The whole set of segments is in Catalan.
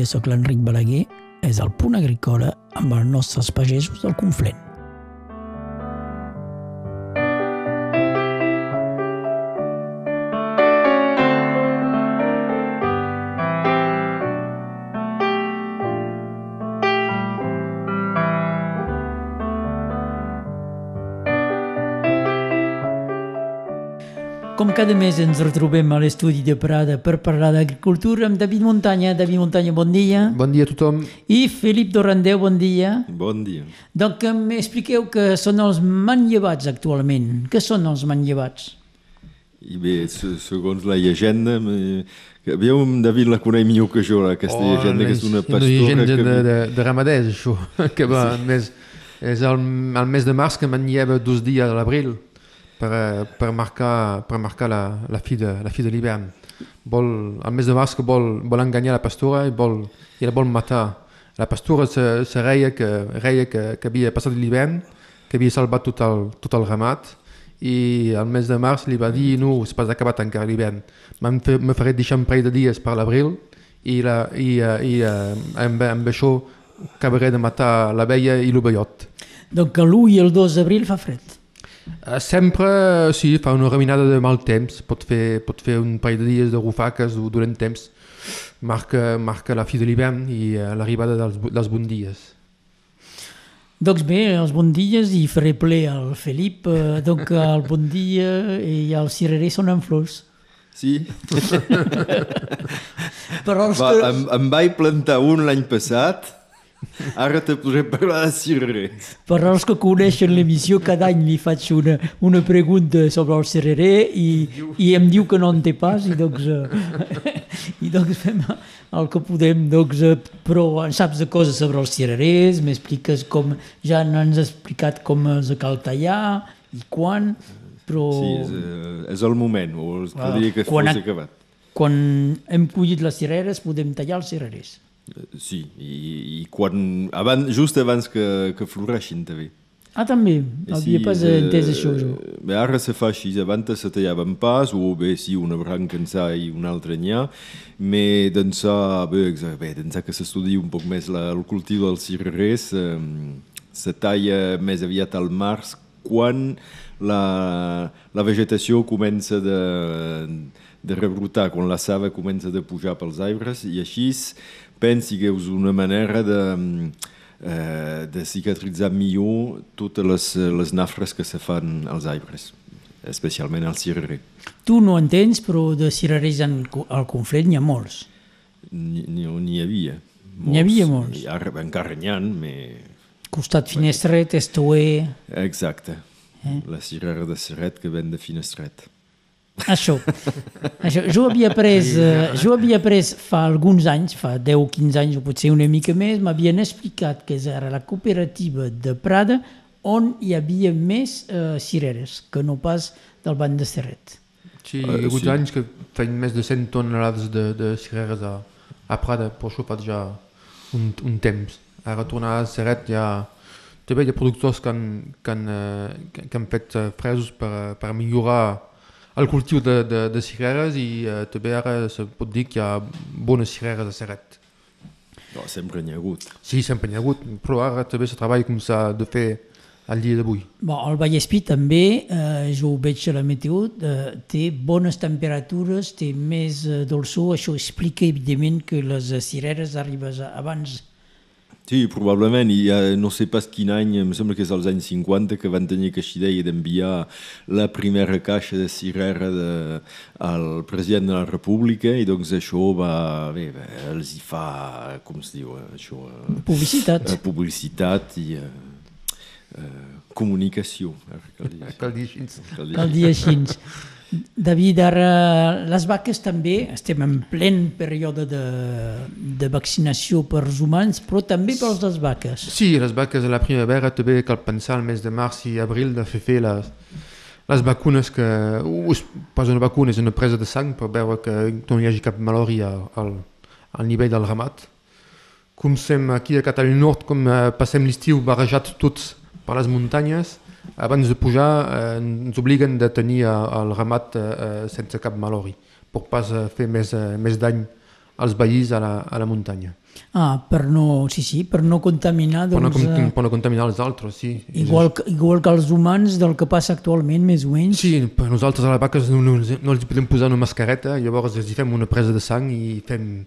Dia, sóc l'Enric Balaguer. És el punt agrícola amb els nostres pagesos del Conflent. Com cada mes ens retrobem a l'estudi de Prada per parlar d'agricultura amb David Muntanya. David Muntanya, bon dia. Bon dia a tothom. I Felip Dorandeu, bon dia. Bon dia. Donc, m'expliqueu que són els manllevats actualment. Què són els manllevats? I bé, se- segons la llegenda, aviam David la coneix millor que jo, aquesta oh, llegenda, que és una pastora llegenda que... de, de, de ramaders, això, que va sí. més, és el, el mes de març que manlleva dos dies a l'abril per, per marcar, per marcar la, la fi de, la fi de l'hivern. Vol, el mes de març que vol, vol enganyar la pastora i, vol, i la vol matar. La pastora se, se reia, que, reia que, que havia passat l'hivern, que havia salvat tot el, tot el ramat i el mes de març li va dir no, és pas acabat encara l'hivern me faré deixar un parell de dies per l'abril i, la, i, eh, i eh, amb, amb això acabaré de matar la veia i l'ovellot. Donc, l'1 i el 2 d'abril fa fred. Eh, Sempre, sí, fa una reminada de mal temps, pot fer, pot fer un parell de dies de rufaques o durant temps, marca, marca la fi de l'hivern i eh, l'arribada dels, dels bons dies. Doncs bé, els bon dies i faré ple al Felip. Eh, donc, el bon dia i els cirerers són en flors. Sí, Però els Va, em, em vaig plantar un l'any passat, ara te podré parlar de cirerers. Per als que coneixen l'emissió, cada any li faig una, una pregunta sobre el cererer i, i em diu que no en té pas i doncs, eh, i doncs fem el que podem. Doncs, eh, però en saps de coses sobre els cirerers, m'expliques com... Ja ens has explicat com els cal tallar i quan, però Sí, és, eh, és el moment, o es Ah, podria que quan fos ha- acabat. quan hem collit les cireres podem tallar els cirerers. Eh, Sí, i, i quan, abans, just abans que, que floreixin també. Ah, també? Havia pas eh, entès això, jo. Bé, ara se fa així, abans se tallaven pas, o bé sí, una branca en sa i una altra n'hi ha, però d'ençà, bé, bé d'ençà que s'estudia un poc més la, el cultiu dels cirerers, eh, se talla més aviat al març, quan la, la vegetació comença de, de rebrotar, quan la saba comença de pujar pels arbres, i així pensi que és una manera de, eh, de cicatritzar millor totes les, les nafres que se fan als arbres, especialment al cirerer. Tu no entens, però de cirerers en, al Conflent n'hi ha molts. N'hi havia. N'hi havia molts. Ara encara n'hi ha, però... Costat Finestret, Estoer... Exacte. Eh? La cirera de Serret que ven de Finestret. Això. Això. Jo havia après, eh, jo havia après fa alguns anys, fa 10 o 15 anys o potser una mica més, m'havien explicat que era la cooperativa de Prada on hi havia més eh, cireres que no pas del banc de Serret. Sí, Eh, hi ha hagut sí. anys que feien més de 100 tonelades de, de cireres a, a Prada, però això fa ja un, un temps. Ara tornar a Serret hi ha... També hi ha productors que han, que han, eh, que, han fet fresos per, per millorar el cultiu de, de, de cireres i eh, també ara se pot dir que hi ha bones cireres a Serret. No, sempre n'hi ha hagut. Sí, sempre n'hi ha hagut, però ara també se treballa com s'ha de fer al dia d'avui. Bon, el Vallespí també, eh, jo ho veig a la meteo, eh, té bones temperatures, té més eh, dolçor, això explica evidentment que les cireres arribes abans Sí, probablement, i uh, no sé pas quin any, em sembla que és als anys 50, que van tenir aquesta idea d'enviar la primera caixa de cirera de, al president de la República, i doncs això va, bé, bé els hi fa, com es diu, eh, això, eh, publicitat. eh, publicitat i eh, eh, comunicació. cal dir així. Cal dir així. David, ara les vaques també, estem en plen període de, de vaccinació per als humans, però també per les vaques. Sí, les vaques a la primavera també cal pensar al mes de març i abril de fer fer les, les vacunes que... És pas una vacuna, és una presa de sang per veure que no hi hagi cap malori al, al, nivell del ramat. Com som aquí a Catalunya Nord, com eh, passem l'estiu barrejat tots per les muntanyes, abans de pujar eh, ens obliguen de tenir eh, el ramat eh, eh, sense cap malori, per pas fer més, eh, més dany als veïns a la, a la muntanya. Ah, per no, sí, sí, per no contaminar, Per no, doncs, com, per no contaminar els altres, sí. igual, que- igual que els humans del que passa actualment, més o menys. Sí, per nosaltres a les vaques no, no, no els podem posar una mascareta, llavors els fem una presa de sang i fem,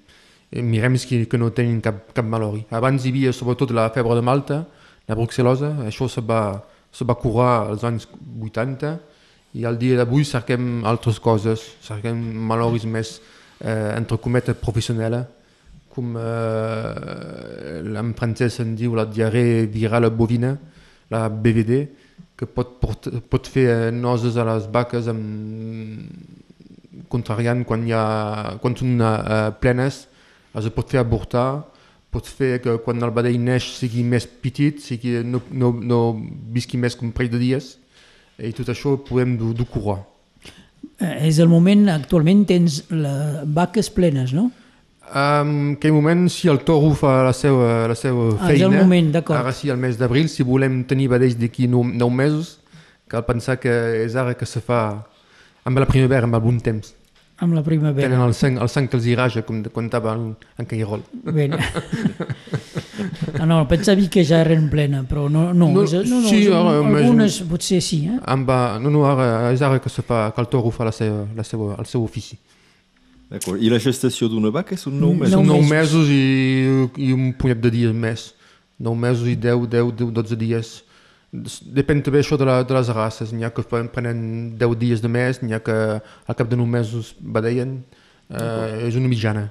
mirem que, que no tenen cap, cap malori. Abans hi havia sobretot la febre de Malta, la bruxelosa, això se va, se va curar als anys 80 i al dia d'avui cerquem altres coses, cerquem maloris més, eh, entre cometes, professionals, com eh, en francès se'n diu la diarrea viral bovina, la BVD, que pot, port, pot fer eh, noses a les vaques amb, contrariant quan, hi ha, quan són eh, plenes, es pot fer avortar, pot fer que quan el vedell neix sigui més petit, sigui, no, no, no visqui més que un parell de dies, i tot això ho podem dur. Eh, és el moment, actualment tens les vaques plenes, no? En aquell moment, si el toro fa la seva, la seva Ah, és feina, el moment, ara sí, al mes d'abril, si volem tenir vedells d'aquí nou, nou mesos, cal pensar que és ara que se fa amb la primavera, amb el bon temps. Amb la primavera. Tenen el sang, el sang que els hi raja, com contava en, en Cairol. Bé. ah, no, pensava que ja eren plena, però no, no, No, és, no, no sí, és, ara, més- algunes potser sí, eh? Amb, no, no, ara, és ara que, se fa, que el toro fa la seva, la seva, el seu ofici. D'acord. I la gestació d'una vaca són nou Mm, mesos? Són Nou 9 mesos. mesos i, i un punyet de dies més. 9 mesos i 10, 10, 10 12 dies. Depèn també això de, la, de les races. N'hi ha que prenen 10 dies de més, n'hi ha que al cap de 9 mesos badeien. Eh, és una mitjana.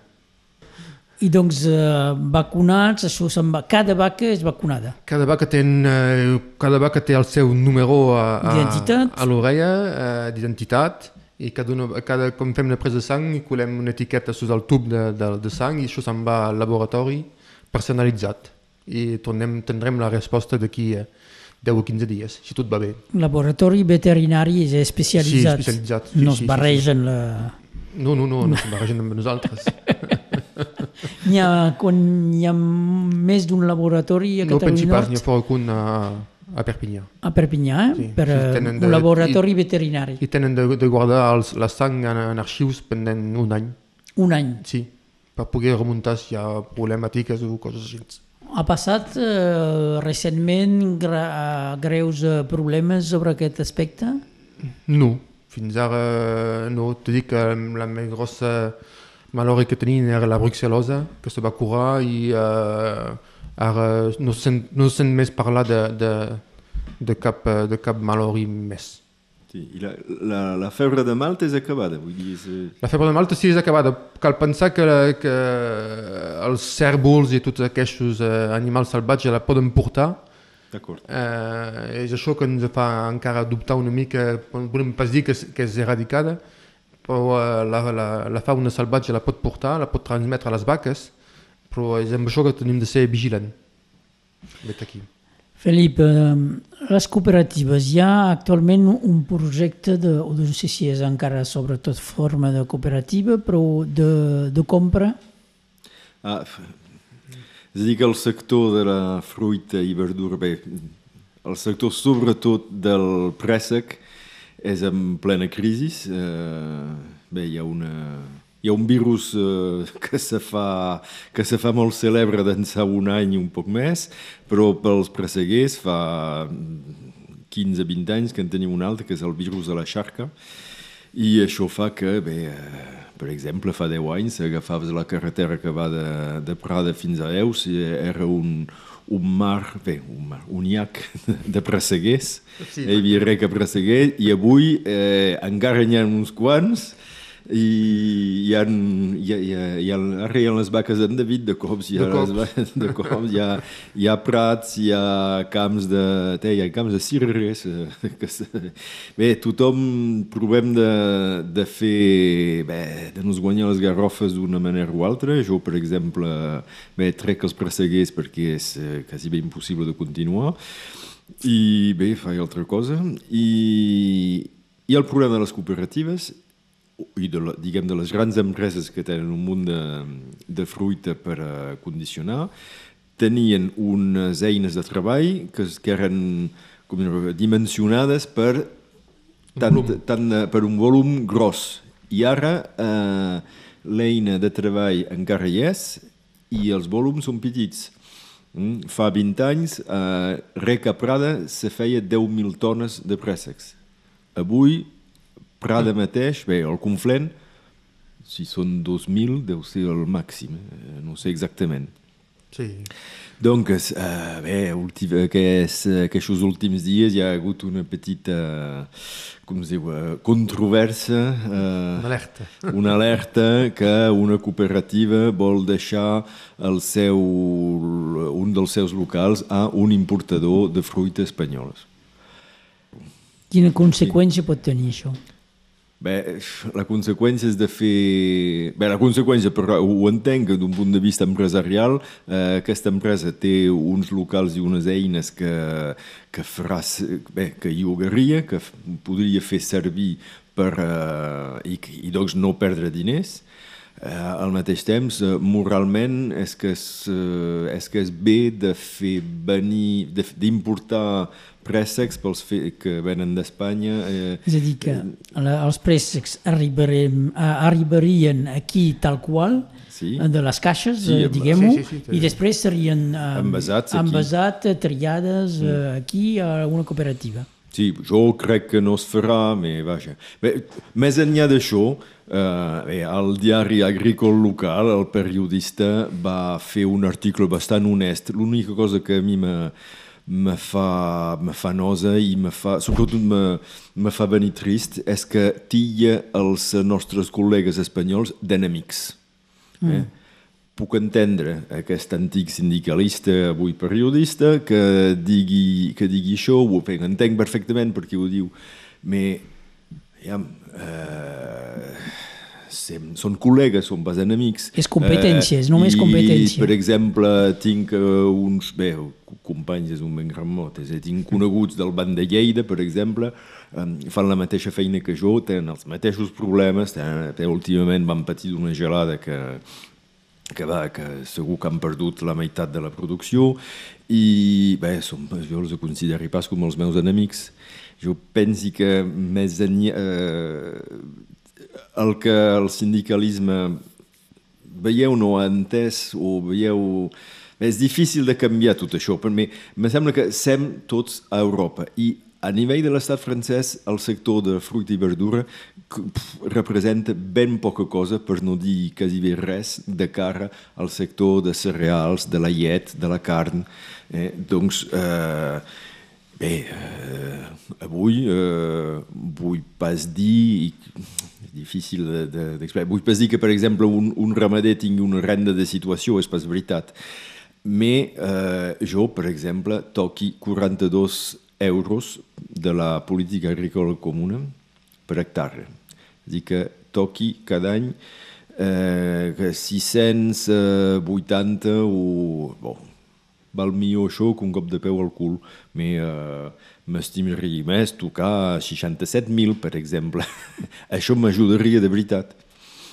I doncs eh, vacunats, això se'n va... Cada vaca és vacunada. Cada vaca, ten, eh, cada vaca té el seu número a, a, l'orella eh, d'identitat i cada, una, cada, com fem una presa de sang i colem una etiqueta sota el tub de, de, de sang i això se'n va al laboratori personalitzat i tornem, tindrem la resposta d'aquí a 10 o 15 dies, si tot va bé. Laboratori veterinari és especialitzat. Sí, especialitzat, sí, no sí, es sí, barregen la... No, no, no, no se'n barregen amb nosaltres. N'hi ha, quan hi ha més d'un laboratori a No Catalunya pas, n'hi Nord, ha fora que un a, a Perpinyà. a Perpinyà, eh? Sí, per sí, eh, un de- laboratori veterinari. I tenen de, de guardar els, la sang en, en arxius pendent un any. Un any. Sí, per poder remuntar si hi ha problemàtiques o coses així. Ha passat eh, recentment gra greus eh, problemes sobre aquest aspecte? No, fins ara no. T'he dit que la més grossa malori que tenien era la bruxelosa, que se va curar i eh, ara no sent, no sent més parlar de, de, de, cap, eh, de cap malori més. Sí. I la, la, la febre de Malta és acabada, vull dir... És, eh, La febre de Malta sí és acabada. Cal pensar que, que els cèrvols i tots aquests eh, animals salvatges la poden portar. D'acord. Eh, és això que ens fa encara dubtar una mica, podem pas dir que, que és eradicada, però eh, la, la, la fauna salvatge la pot portar, la pot transmetre a les vaques, però és amb això que tenim de ser vigilants. Vet aquí. Felip, eh, les cooperatives, hi ha actualment un projecte de, o no sé si és encara sobretot forma de cooperativa, però de, de compra? Ah, és a dir que el sector de la fruita i verdura, bé, el sector sobretot del préssec és en plena crisi. Eh, bé, hi ha una, hi ha un virus eh, que, se fa, que se fa molt celebre d'ençà un any i un poc més, però pels presseguers fa 15-20 anys que en tenim un altre, que és el virus de la xarca, i això fa que, bé, eh, per exemple, fa 10 anys agafaves la carretera que va de, de Prada fins a Eus i era un, un mar, bé, un, mar, un llac de presseguers, sí. hi havia res que presseguer, i avui eh, encara n'hi ha uns quants, i hi ha, hi ha, hi ha, hi ha, ha les vaques d'en David de cops, hi ha, De cops. Les, vaques de cops, hi ha, hi ha prats, hi ha camps de, té, hi ha camps de cirerers. eh, Que, bé, tothom provem de, de fer, bé, de nos guanyar les garrofes d'una manera o altra. Jo, per exemple, bé, trec els presseguers perquè és eh, quasi bé impossible de continuar. I bé, faig altra cosa. I, i el problema de les cooperatives i de, la, diguem, de les grans empreses que tenen un munt de, de fruita per a condicionar, tenien unes eines de treball que, que eren com dir, dimensionades per, tant, volum. tant, eh, per un volum gros. I ara eh, l'eina de treball encara hi és i els volums són petits. Mm? Fa 20 anys, a Reca Prada se feia 10.000 tones de préssecs. Avui, Prada mateix, bé, el Conflent, si són 2.000, deu ser el màxim, eh, no sé exactament. Sí. Donc, uh, bé, últim, aquests, aquests últims dies hi ha hagut una petita, com es diu, uh, controvèrsia. Uh, Una alerta. una alerta que una cooperativa vol deixar el seu, un dels seus locals a un importador de fruita espanyoles. Quina conseqüència pot tenir això? Bé, la conseqüència és de fer... Bé, la conseqüència, però ho entenc d'un punt de vista empresarial, eh, aquesta empresa té uns locals i unes eines que, que, farà, bé, que llogaria, que podria fer servir per, eh, i, i doncs no perdre diners. Eh, al mateix temps, eh, moralment, és que és, eh, és que és bé de fer venir, de- d'importar préssecs pels fe, que venen d'Espanya. Eh, És a dir, que la, els préssecs arribarem, a, arribarien aquí tal qual, Sí. de les caixes, Sí, eh, diguem-ho, sí, sí, sí, i després serien eh, Envasats aquí. envasat, eh, triades eh, aquí a una cooperativa. Sí, jo crec que no es farà, però vaja. Bé, més enllà d'això, eh, al diari agrícola local el periodista va fer un article bastant honest. L'única cosa que a mi me, me, fa, me fa nosa i me fa, sobretot me, me fa venir trist és que tilla els nostres col·legues espanyols d'enemics. Eh? Puc entendre aquest antic sindicalista, avui periodista, que digui, que digui això, ho entenc perfectament perquè ho diu, però ja, eh, són col·legues, són pas enemics. És competència, és només i, competència. Per exemple, tinc uh, uns... Bé, companys és un ben gran mot, és a dir, tinc coneguts del banc de Lleida, per exemple, fan la mateixa feina que jo, tenen els mateixos problemes, tenen, tenen, últimament van patir d'una gelada que, que, va, que segur que han perdut la meitat de la producció i bé, som, jo els considero pas com els meus enemics. Jo pensi que més enllà, eh, el que el sindicalisme veieu no ha entès o veieu... És difícil de canviar tot això, però me, sembla que sem tots a Europa i a nivell de l'estat francès el sector de fruita i verdura representa ben poca cosa, per no dir quasi res, de cara al sector de cereals, de la llet, de la carn. Eh? Doncs, eh, bé, eh, avui eh, vull pas dir, és difícil d'explicar, de, de, vull pas dir que, per exemple, un, un ramader tingui una renda de situació, és pas veritat. Mais eh, jo, per exemple, toqui 42 euros de la política agrícola comuna per hectare. És dir, que toqui cada any eh, que 680 o... Bon, val millor això que un cop de peu al cul, però eh, m'estimaria més tocar 67.000, per exemple. això m'ajudaria de veritat.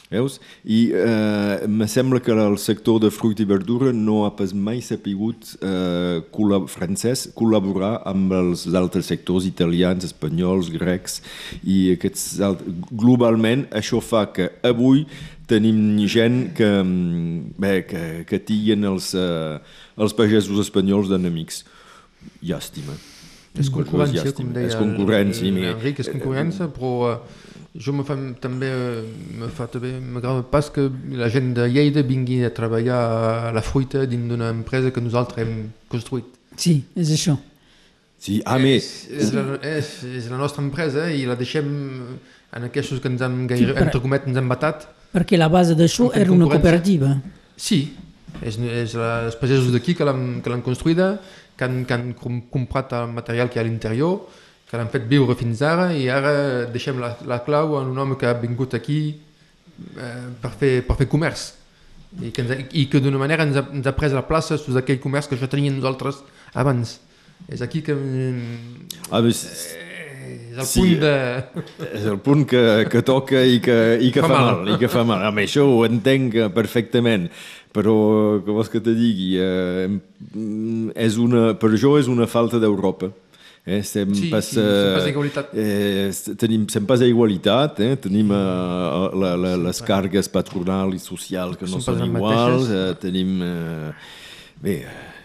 Veus? I eh, me sembla que el sector de fruita i verdura no ha pas mai sapigut eh, col·lab francès col·laborar amb els altres sectors italians, espanyols, grecs i aquests altres. Globalment, això fa que avui tenim gent que, bé, que, que tiguen els, eh, els pagesos espanyols d'enemics. Llàstima. És concurrència, Llàstima. com deia És concurrència. el, i mi- Enric, és concurrència, però eh, jo me fa també, me fa també, m'agrada pas que la gent de Lleida vingui a treballar a la fruita dins d'una empresa que nosaltres hem construït. Sí, és això. Sí, a més, És, és, la, és, és la nostra empresa i la deixem en aquests que ens han, gaire, Sí, però- entre comet, ens han batat. Perquè la base d'això era una cooperativa. Sí, és, és la, els pagesos d'aquí que l'han que l'han construïda, que han, que han com- comprat el material que hi ha a l'interior, que l'han fet viure fins ara i ara deixem la, la clau en un home que ha vingut aquí eh, per, fer, per fer comerç i que, ens, ha- i que d'una manera ens ha, ens ha pres la plaça sus aquell comerç que ja teníem nosaltres abans. És aquí que mm, a més és el Sí. punt de... És el punt que, que toca i que, i que fa, Fa mal. mal. I que fa mal. Home, això ho entenc eh, perfectament, però què vols que te digui? Eh, mm, és una, per jo és una falta d'Europa. Eh? Estem Sí, pas, sí, pas a igualitat. Eh, tenim, estem pas a igualitat, eh? tenim eh, la, la, les cargues patronals i socials que no Són són iguals, eh, tenim... Eh, bé,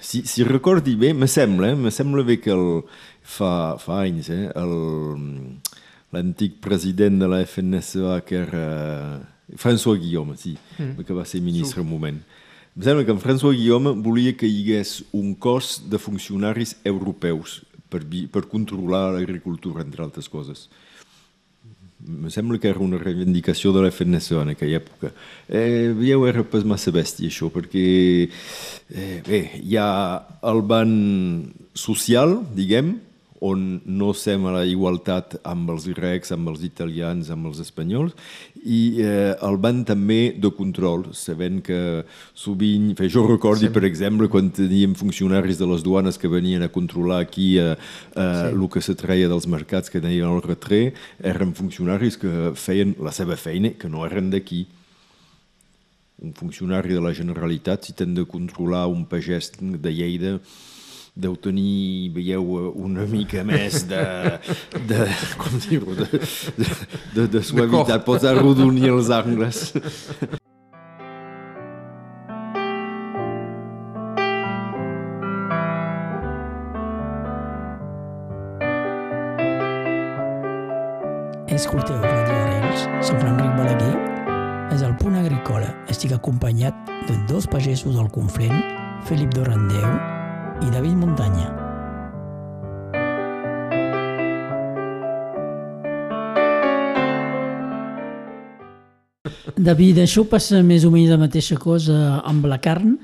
si, si recordi bé, me sembla, eh? me sembla bé que el, fa, fa anys, eh? el- l'antic president de la FNSA, que era François Guillaume, sí, mm. que va ser ministre un moment. Em sembla que en François Guillaume volia que hi hagués un cos de funcionaris europeus per, per controlar l'agricultura, entre altres coses. Em sembla que era una reivindicació de la FNSO en aquella època. Eh, veieu, era pas massa bèstia això, perquè eh, bé, hi ha el ban social, diguem, on no estem a la igualtat amb els grecs, amb els italians, amb els espanyols, i eh, el ban també de control, sabent que sovint... Fe, jo recordi, per exemple, quan teníem funcionaris de les duanes que venien a controlar aquí eh, eh, sí. el que se treia dels mercats, que deien el retrer, eren funcionaris que feien la seva feina, que no eren d'aquí un funcionari de la Generalitat, si t'han de controlar un pagès de Lleida, deu tenir, veieu, una mica més de, de com dir-ho, de, de, de, de suavitat, pots arrodonir els angles. Escolteu Radio Arenys, soc l'Enric Balaguer, és el punt agrícola. Estic acompanyat de dos pagesos del Conflent, Felip Dorandeu i David Muntanya. David, això passa més o menys la mateixa cosa amb la carn?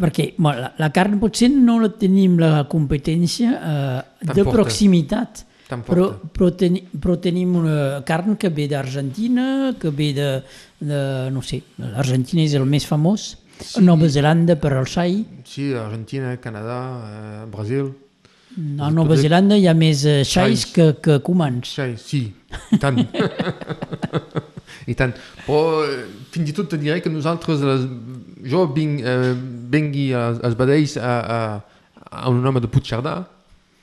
Perquè bueno, la, la carn potser no la tenim la competència eh, de proximitat, Tan però, però, teni, però tenim una carn que ve d'Argentina, que ve de, de no sé, l'Argentina és el més famós, sí. Nova Zelanda per al xai, Sí, Argentina, Canadà, eh, Brasil... a Nova Zelanda hi ha més eh, xais Xais. que, que comans. Sí, sí, i tant. I tant. Però eh, fins i tot te diré que nosaltres, les, jo vinc, eh, vengui als, als badells a, a, a un home de Puigcerdà.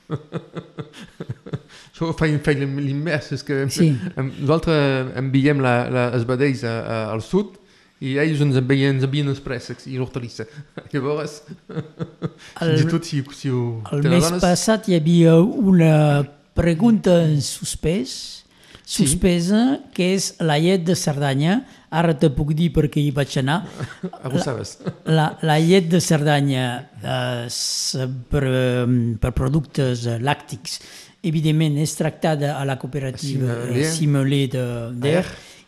jo faig, faig l'invers, és que Sí. nosaltres enviem la, la, els badells a, a, al sud i ells ens envien, ens envien els préssecs i l'hortalissa. Llavors, fins i tot si, si ho... El mes n'adones- passat hi havia una pregunta en suspès, suspesa, que és la llet de Cerdanya. Ara te puc dir perquè hi vaig anar. Ah, ho sabes. La, la llet de Cerdanya eh, per, eh, per productes eh, làctics, evidentment és tractada a la cooperativa de- d'Er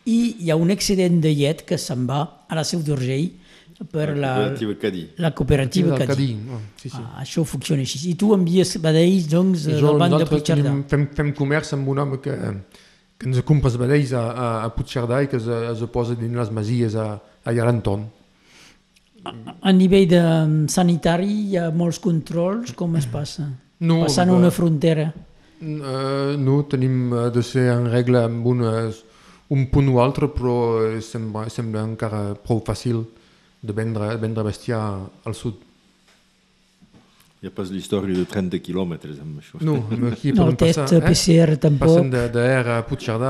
i hi ha un excedent de llet que se'n va a la Seu d'Urgell per la, Cooperativa Cadí. la cooperativa Cadí. Cadí. Oh, sí, sí. Ah, això funciona així. I tu envies badells, doncs, I del banc de Puigcerdà. tenim, fem, fem comerç amb un home que, que ens compra els vedells a, a, a Puigcerdà i que es, es posa dins les masies a, a Llarantón. A nivell de mm, sanitari hi ha molts controls, com es passa? No, Passant eh, una frontera. Uh, no, tenim de ser en regla amb una, un punt o altre, però sembla, sembla encara prou fàcil de vendre, vendre bestiar al sud. Hi ha pas l'història de 30 quilòmetres amb això. No, aquí No, el test passar, eh? PCR tampoc. Passen de, de R a Puigcerdà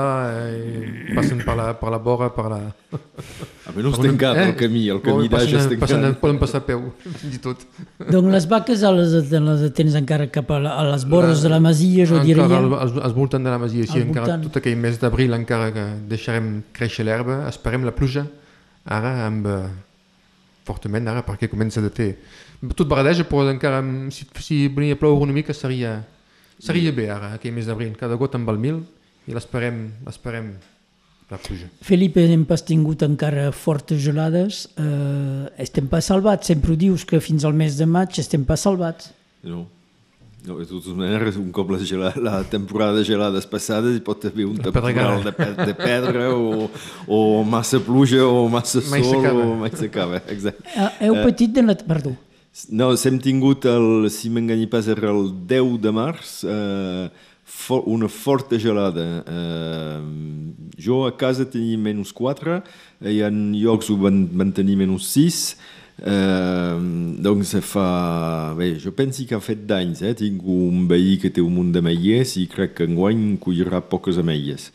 i passen per la, per la vora, per la... A menys tancat el camí, el camí Passen d'Aix és tancat. Poden passar a peu, fins i tot. Doncs les vaques les, les tens encara cap a, la, a les vores de la masia, jo diria. Encara al, al, al voltant de la masia, sí, encara voltant. tot aquell mes d'abril encara que deixarem créixer l'herba, esperem la pluja, ara amb... eh, fortament ara perquè comença de fer tot barredeja però encara amb- si, si venia a ploure una mica seria, seria bé ara aquell mes d'abril, cada gota amb el mil i l'esperem l'esperem la pluja Felipe, hem pas tingut encara fortes gelades. Eh, estem pas salvats. Sempre ho dius que fins al mes de maig estem pas salvats. No. No, de totes maneres, un cop la, gelada, la temporada de gelades passades hi pot haver un temporal de, pe- de pedra o, o massa pluja o massa Mai sol s'acaba. o mai s'acaba. Exacte. Eh, heu patit de la... Perdó. No, s'hem tingut, el, si m'enganyi pas, era el 10 de març, eh, fo una forta gelada. Eh, jo a casa tenia menys 4, hi ha llocs on van, van tenir menys 6, Eh, doncs fa... Bé, jo penso que ha fet danys, eh? Tinc un veí que té un munt d'ametlles i crec que enguany collirà poques ametlles.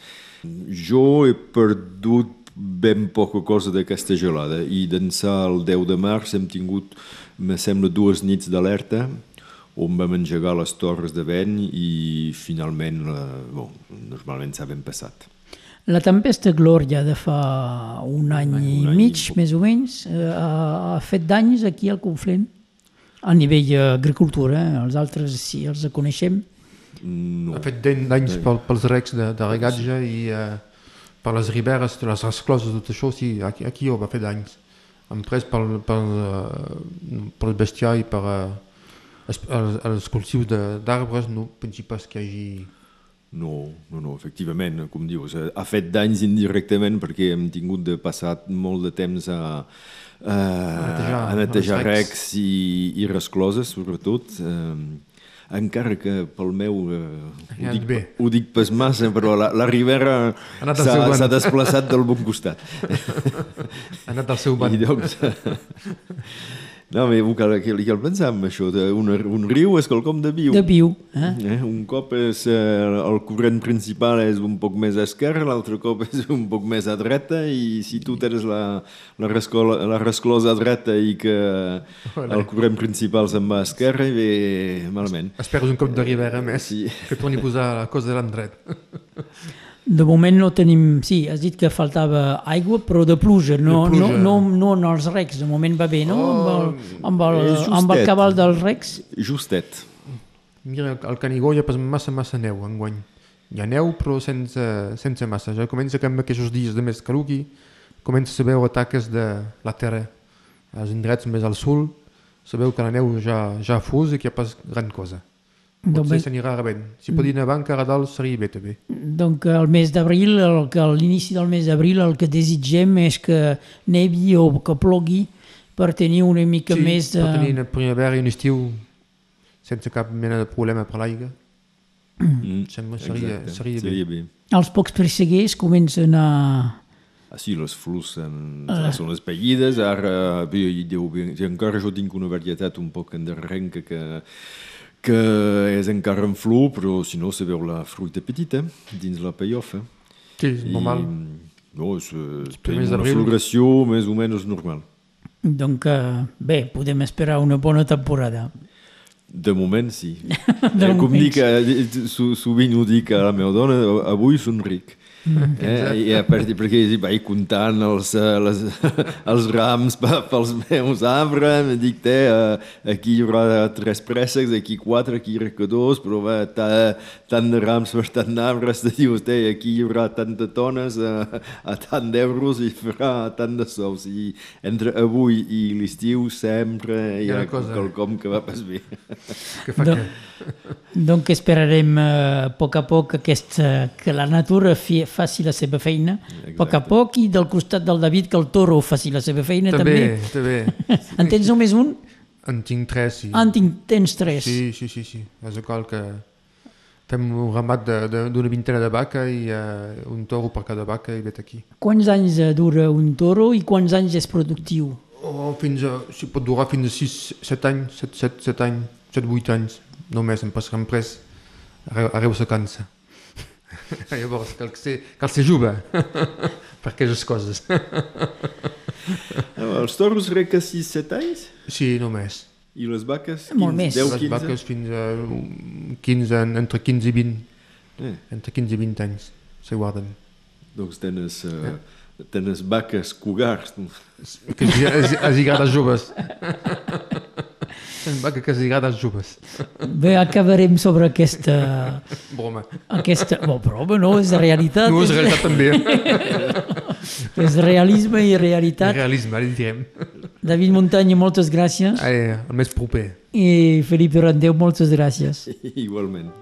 Jo he perdut ben poca cosa d'aquesta gelada i d'ençà el 10 de març hem tingut, me sembla, dues nits d'alerta on vam engegar les torres de vent i finalment, la, bon, normalment s'ha ben passat. La tempesta Glòria de fa un any, un any i mig, i més o menys, eh, ha, ha fet danys aquí al Conflent? A nivell d'agricultura, eh? els altres sí, els coneixem. No. Ha fet danys pel, pels recs de, de regatge sí. i eh, per les riberes, les rescloses, tot això, sí, aquí, aquí ho va fer danys. Han pres pel, pel, eh, pel bestiar i per eh, els, els cultius d'arbres, no pensi pas que hi hagi no, no, no, efectivament, com dius, eh, ha fet danys indirectament perquè hem tingut de passar molt de temps a, a, a netejar, a netejar recs i, i rescloses, sobretot. Eh, encara que pel meu eh, ho, dic, ho dic pas massa, però la, la Ribera s'ha desplaçat del bon costat. Ha anat al seu banc. I doncs, no, m'he cal, que, que el pensar en això, de un, un riu és quelcom de viu. De viu. Eh? Eh, un cop és, eh, el corrent principal és un poc més a esquerra, l'altre cop és un poc més a dreta i si tu tens la, la, rescola, la resclosa a dreta i que Olé. el corrent principal se'n va a esquerra i ve malament. Esperes un cop de ribera més sí. que torni a posar la cosa de l'endret. De moment no tenim... Sí, has dit que faltava aigua, però de pluja, no, de pluja. no, no, no en els recs. De moment va bé, no? Oh, amb, el, amb, el, amb el cabal dels recs. Justet. Mira, al Canigó hi ha pas massa, massa neu enguany. Hi ha neu, però sense, sense massa. Ja comença que amb aquests dies de més caluqui comença a veure taques de la terra. Als indrets més al sud, sabeu que la neu ja, ja fus i que hi ha pas gran cosa. Potser s'anirà rebent. Si pot dir nevant, encara dalt seria bé també. Donc el mes d'abril, a l'inici del mes d'abril, el que desitgem és que nevi o que plogui per tenir una mica sí, més de... per tenir una primavera i un estiu sense cap mena de problema per l'aigua. Mm. Sembla, seria, Exacte. seria, seria bé. bé. Els pocs presseguers comencen a... Ah, sí, les flors són, uh. són les pellides. Ara, bé, deu, encara jo tinc una varietat un poc endarrenca que que és encara en flor, però si no se veu la fruita petita dins la payoff. Sí, és normal. No, és, és una floració més o menys normal. Donc, uh, bé, podem esperar una bona temporada. De moment, sí. de eh, com dic, eh, sovint ho dic a la meva dona, avui són ric. Mm. Eh, I a partir perquè vaig comptant els, eh, les, els rams pels meus arbres, em dic, té, eh, aquí hi haurà tres préssecs, aquí quatre, aquí hi haurà dos, però va, ta, tant de rams per tant d'arbres, te dius, té, aquí hi haurà tant de tones a, a tant d'euros i farà tant de sous. I entre avui i l'estiu sempre hi ha, ha quelcom que va pas bé. Que fa que... Donc esperarem a poc a poc aquest, que la natura fi, faci la seva feina, a poc a poc, i del costat del David que el toro faci la seva feina també. També, també. en tens només un? En tinc tres, sí. Ah, en tinc, tens tres. Sí, sí, sí, sí. És igual que fem un ramat d'una vintena de vaca i uh, un toro per cada vaca i vet aquí. Quants anys dura un toro i quants anys és productiu? Oh, fins a, si pot durar fins a 6, 7 anys, 7, 7, 7 anys, 7, 8 anys, només, em passa res, arreu se cansa. Llavors, cal ser, cal ser jove per aquestes coses. els toros crec que 6-7 anys? Sí, només. I les vaques? 15, Molt més. 10, 15? Les vaques fins a 15, entre 15 i 20. Eh. Entre 15 i 20 anys se guarden. Doncs tens, uh, eh? tens vaques cugars. Que es, es, es joves. Va que quasi als joves. Bé, acabarem sobre aquesta... Broma. Aquesta... Bon, broma, no, és realitat. No, és realitat també. és realisme i realitat. Realisme, ara direm. David Muntanya, moltes gràcies. Eh, el més proper. I Felip Randeu, moltes gràcies. Igualment.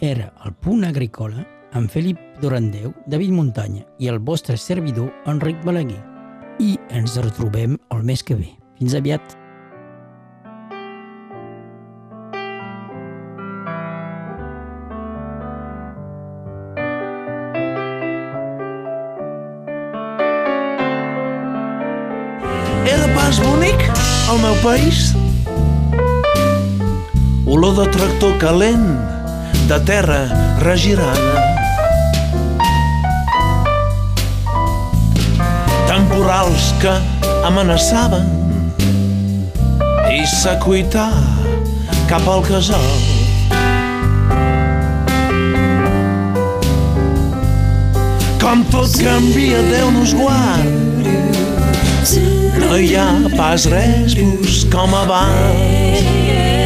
Era el punt agrícola en Felip Dorandeu, David Muntanya i el vostre servidor, Enric Balaguer. I ens retrobem el mes que ve. Fins aviat! Era pas bonic el meu país? Olor de tractor calent, de terra regirana Temporals que amenaçaven i s'acuitar cap al casal. Com tot canvia, Déu nos guard. No hi ha pas res com abans.